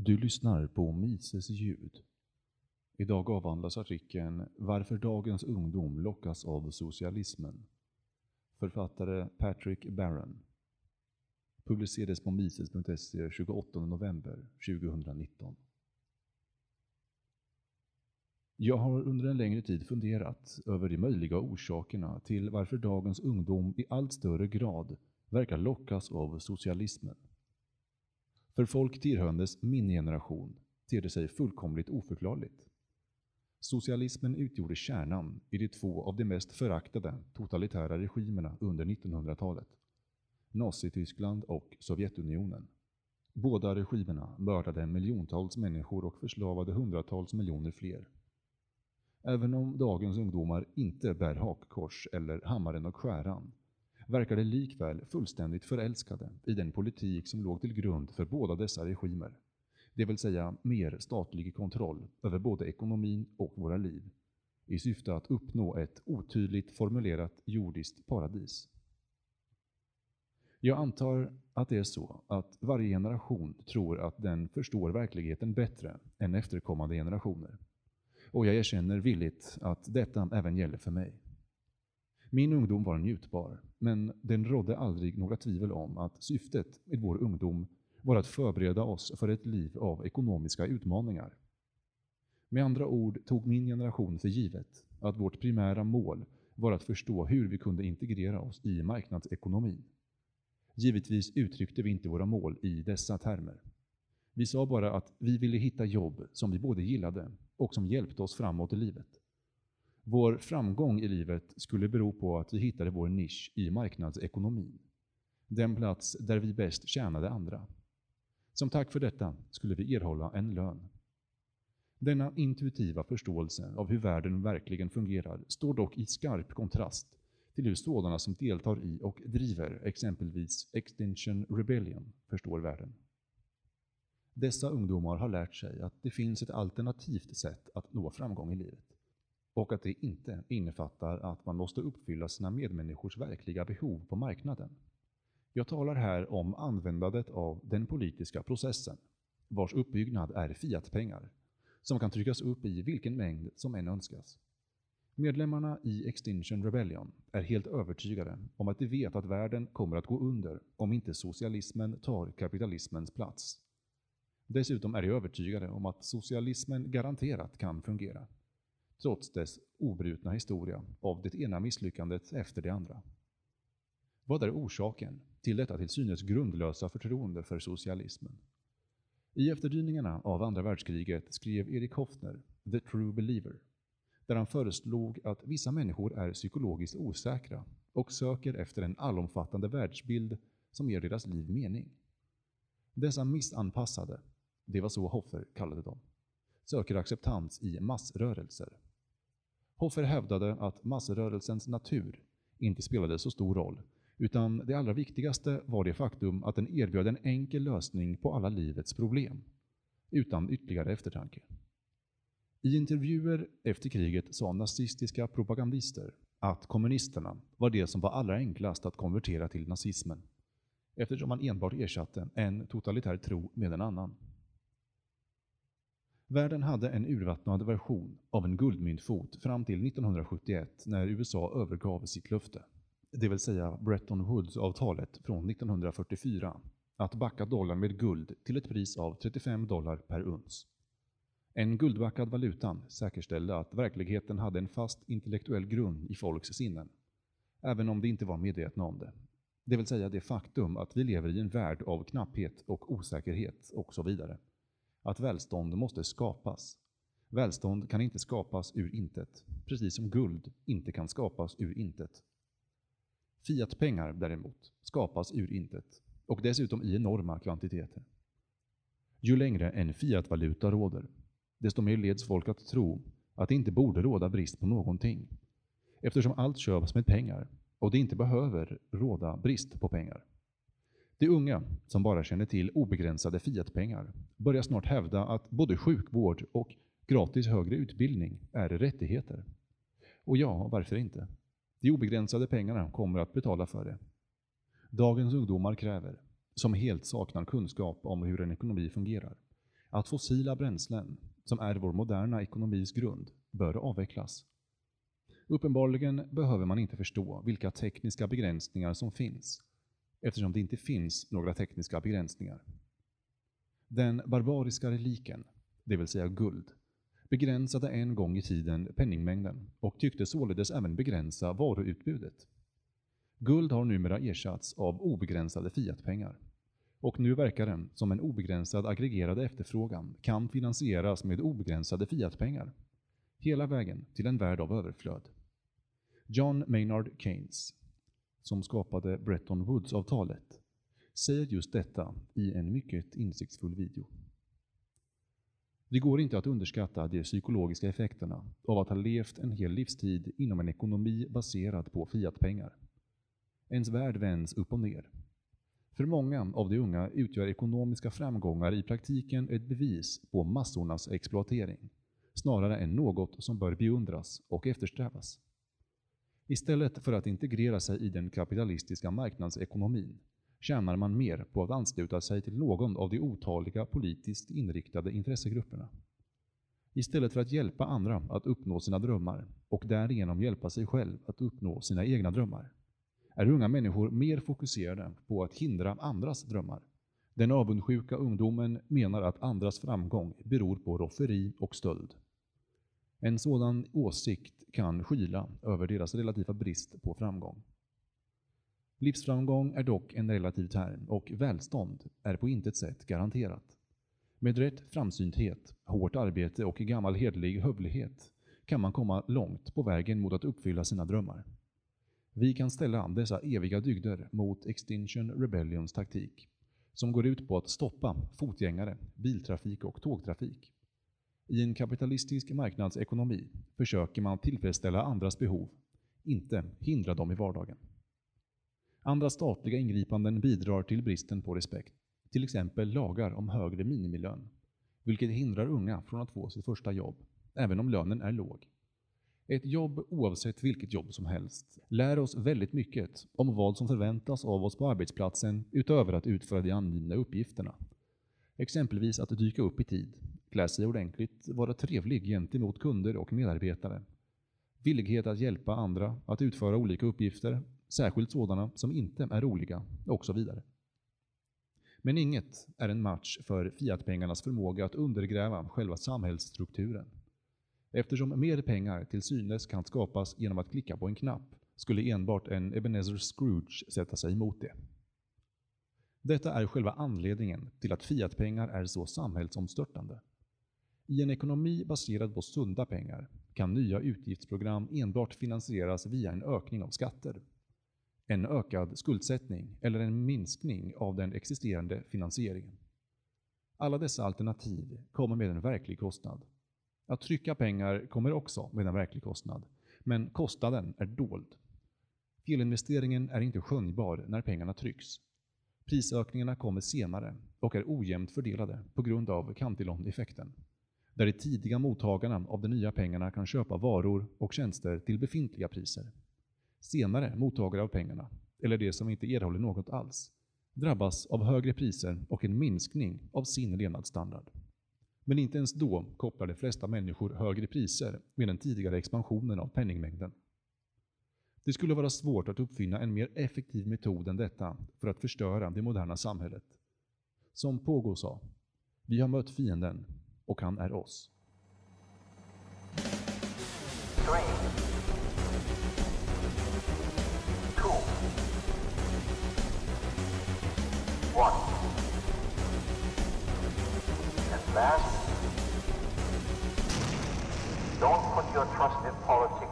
Du lyssnar på Mises ljud. Idag avhandlas artikeln Varför dagens ungdom lockas av socialismen. Författare Patrick Barron. Publicerades på mises.se 28 november 2019. Jag har under en längre tid funderat över de möjliga orsakerna till varför dagens ungdom i allt större grad verkar lockas av socialismen. För folk tillhörandes min generation ter det sig fullkomligt oförklarligt. Socialismen utgjorde kärnan i de två av de mest föraktade totalitära regimerna under 1900-talet. Nazityskland och Sovjetunionen. Båda regimerna mördade miljontals människor och förslavade hundratals miljoner fler. Även om dagens ungdomar inte bär hakkors eller hammaren och skäran verkar de likväl fullständigt förälskade i den politik som låg till grund för båda dessa regimer, det vill säga mer statlig kontroll över både ekonomin och våra liv, i syfte att uppnå ett otydligt formulerat jordiskt paradis. Jag antar att det är så att varje generation tror att den förstår verkligheten bättre än efterkommande generationer. Och jag erkänner villigt att detta även gäller för mig. Min ungdom var njutbar, men den rådde aldrig några tvivel om att syftet med vår ungdom var att förbereda oss för ett liv av ekonomiska utmaningar. Med andra ord tog min generation för givet att vårt primära mål var att förstå hur vi kunde integrera oss i marknadsekonomin. Givetvis uttryckte vi inte våra mål i dessa termer. Vi sa bara att vi ville hitta jobb som vi både gillade och som hjälpte oss framåt i livet. Vår framgång i livet skulle bero på att vi hittade vår nisch i marknadsekonomin. Den plats där vi bäst tjänade andra. Som tack för detta skulle vi erhålla en lön. Denna intuitiva förståelse av hur världen verkligen fungerar står dock i skarp kontrast till hur sådana som deltar i och driver exempelvis Extinction Rebellion förstår världen. Dessa ungdomar har lärt sig att det finns ett alternativt sätt att nå framgång i livet och att det inte innefattar att man måste uppfylla sina medmänniskors verkliga behov på marknaden. Jag talar här om användandet av den politiska processen, vars uppbyggnad är fiatpengar, som kan tryckas upp i vilken mängd som än önskas. Medlemmarna i Extinction Rebellion är helt övertygade om att de vet att världen kommer att gå under om inte socialismen tar kapitalismens plats. Dessutom är de övertygade om att socialismen garanterat kan fungera trots dess obrutna historia av det ena misslyckandet efter det andra. Vad är orsaken till detta till synes grundlösa förtroende för socialismen? I efterdyningarna av andra världskriget skrev Erik Hoffner The True Believer, där han föreslog att vissa människor är psykologiskt osäkra och söker efter en allomfattande världsbild som ger deras liv mening. Dessa missanpassade, det var så Hoffer kallade dem, söker acceptans i massrörelser Hoffer hävdade att massrörelsens natur inte spelade så stor roll, utan det allra viktigaste var det faktum att den erbjöd en enkel lösning på alla livets problem, utan ytterligare eftertanke. I intervjuer efter kriget sa nazistiska propagandister att kommunisterna var det som var allra enklast att konvertera till nazismen, eftersom man enbart ersatte en totalitär tro med en annan. Världen hade en urvattnad version av en guldmyntfot fram till 1971 när USA övergav sitt löfte, det vill säga Bretton Woods-avtalet från 1944, att backa dollarn med guld till ett pris av 35 dollar per uns. En guldbackad valuta säkerställde att verkligheten hade en fast intellektuell grund i folks sinnen, även om de inte var medvetna om det. Det vill säga det faktum att vi lever i en värld av knapphet och osäkerhet och så vidare att välstånd måste skapas. Välstånd kan inte skapas ur intet, precis som guld inte kan skapas ur intet. Fiatpengar däremot skapas ur intet och dessutom i enorma kvantiteter. Ju längre en fiatvaluta råder, desto mer leds folk att tro att det inte borde råda brist på någonting, eftersom allt köps med pengar och det inte behöver råda brist på pengar. De unga, som bara känner till obegränsade fiatpengar, börjar snart hävda att både sjukvård och gratis högre utbildning är rättigheter. Och ja, varför inte? De obegränsade pengarna kommer att betala för det. Dagens ungdomar kräver, som helt saknar kunskap om hur en ekonomi fungerar, att fossila bränslen, som är vår moderna ekonomis grund, bör avvecklas. Uppenbarligen behöver man inte förstå vilka tekniska begränsningar som finns, eftersom det inte finns några tekniska begränsningar. Den barbariska reliken, det vill säga guld, begränsade en gång i tiden penningmängden och tyckte således även begränsa varuutbudet. Guld har numera ersatts av obegränsade fiatpengar. Och nu verkar den som en obegränsad aggregerad efterfrågan kan finansieras med obegränsade fiatpengar. Hela vägen till en värld av överflöd. John Maynard Keynes, som skapade Bretton Woods-avtalet, säger just detta i en mycket insiktsfull video. Det går inte att underskatta de psykologiska effekterna av att ha levt en hel livstid inom en ekonomi baserad på fiatpengar. Ens värld vänds upp och ner. För många av de unga utgör ekonomiska framgångar i praktiken ett bevis på massornas exploatering, snarare än något som bör beundras och eftersträvas. Istället för att integrera sig i den kapitalistiska marknadsekonomin tjänar man mer på att ansluta sig till någon av de otaliga politiskt inriktade intressegrupperna. Istället för att hjälpa andra att uppnå sina drömmar och därigenom hjälpa sig själv att uppnå sina egna drömmar är unga människor mer fokuserade på att hindra andras drömmar. Den avundsjuka ungdomen menar att andras framgång beror på rofferi och stöld. En sådan åsikt kan skyla över deras relativa brist på framgång. Livsframgång är dock en relativ term och välstånd är på intet sätt garanterat. Med rätt framsynthet, hårt arbete och gammal hedlig hövlighet kan man komma långt på vägen mot att uppfylla sina drömmar. Vi kan ställa dessa eviga dygder mot Extinction Rebellions taktik, som går ut på att stoppa fotgängare, biltrafik och tågtrafik. I en kapitalistisk marknadsekonomi försöker man tillfredsställa andras behov, inte hindra dem i vardagen. Andra statliga ingripanden bidrar till bristen på respekt, till exempel lagar om högre minimilön, vilket hindrar unga från att få sitt första jobb, även om lönen är låg. Ett jobb, oavsett vilket jobb som helst, lär oss väldigt mycket om vad som förväntas av oss på arbetsplatsen utöver att utföra de angivna uppgifterna. Exempelvis att dyka upp i tid, klä sig ordentligt, vara trevlig gentemot kunder och medarbetare. Villighet att hjälpa andra att utföra olika uppgifter, särskilt sådana som inte är roliga, och så vidare. Men inget är en match för fiatpengarnas förmåga att undergräva själva samhällsstrukturen. Eftersom mer pengar till synes kan skapas genom att klicka på en knapp skulle enbart en Ebenezer Scrooge sätta sig emot det. Detta är själva anledningen till att fiatpengar är så samhällsomstörtande. I en ekonomi baserad på sunda pengar kan nya utgiftsprogram enbart finansieras via en ökning av skatter, en ökad skuldsättning eller en minskning av den existerande finansieringen. Alla dessa alternativ kommer med en verklig kostnad att trycka pengar kommer också med en verklig kostnad, men kostnaden är dold. Felinvesteringen är inte skönjbar när pengarna trycks. Prisökningarna kommer senare och är ojämnt fördelade på grund av Cantillon-effekten, där de tidiga mottagarna av de nya pengarna kan köpa varor och tjänster till befintliga priser. Senare mottagare av pengarna, eller de som inte erhåller något alls, drabbas av högre priser och en minskning av sin levnadsstandard. Men inte ens då kopplar de flesta människor högre priser med den tidigare expansionen av penningmängden. Det skulle vara svårt att uppfinna en mer effektiv metod än detta för att förstöra det moderna samhället. Som Pogo sa, vi har mött fienden och han är oss. Three, two, one. And last Don't put your trust in politics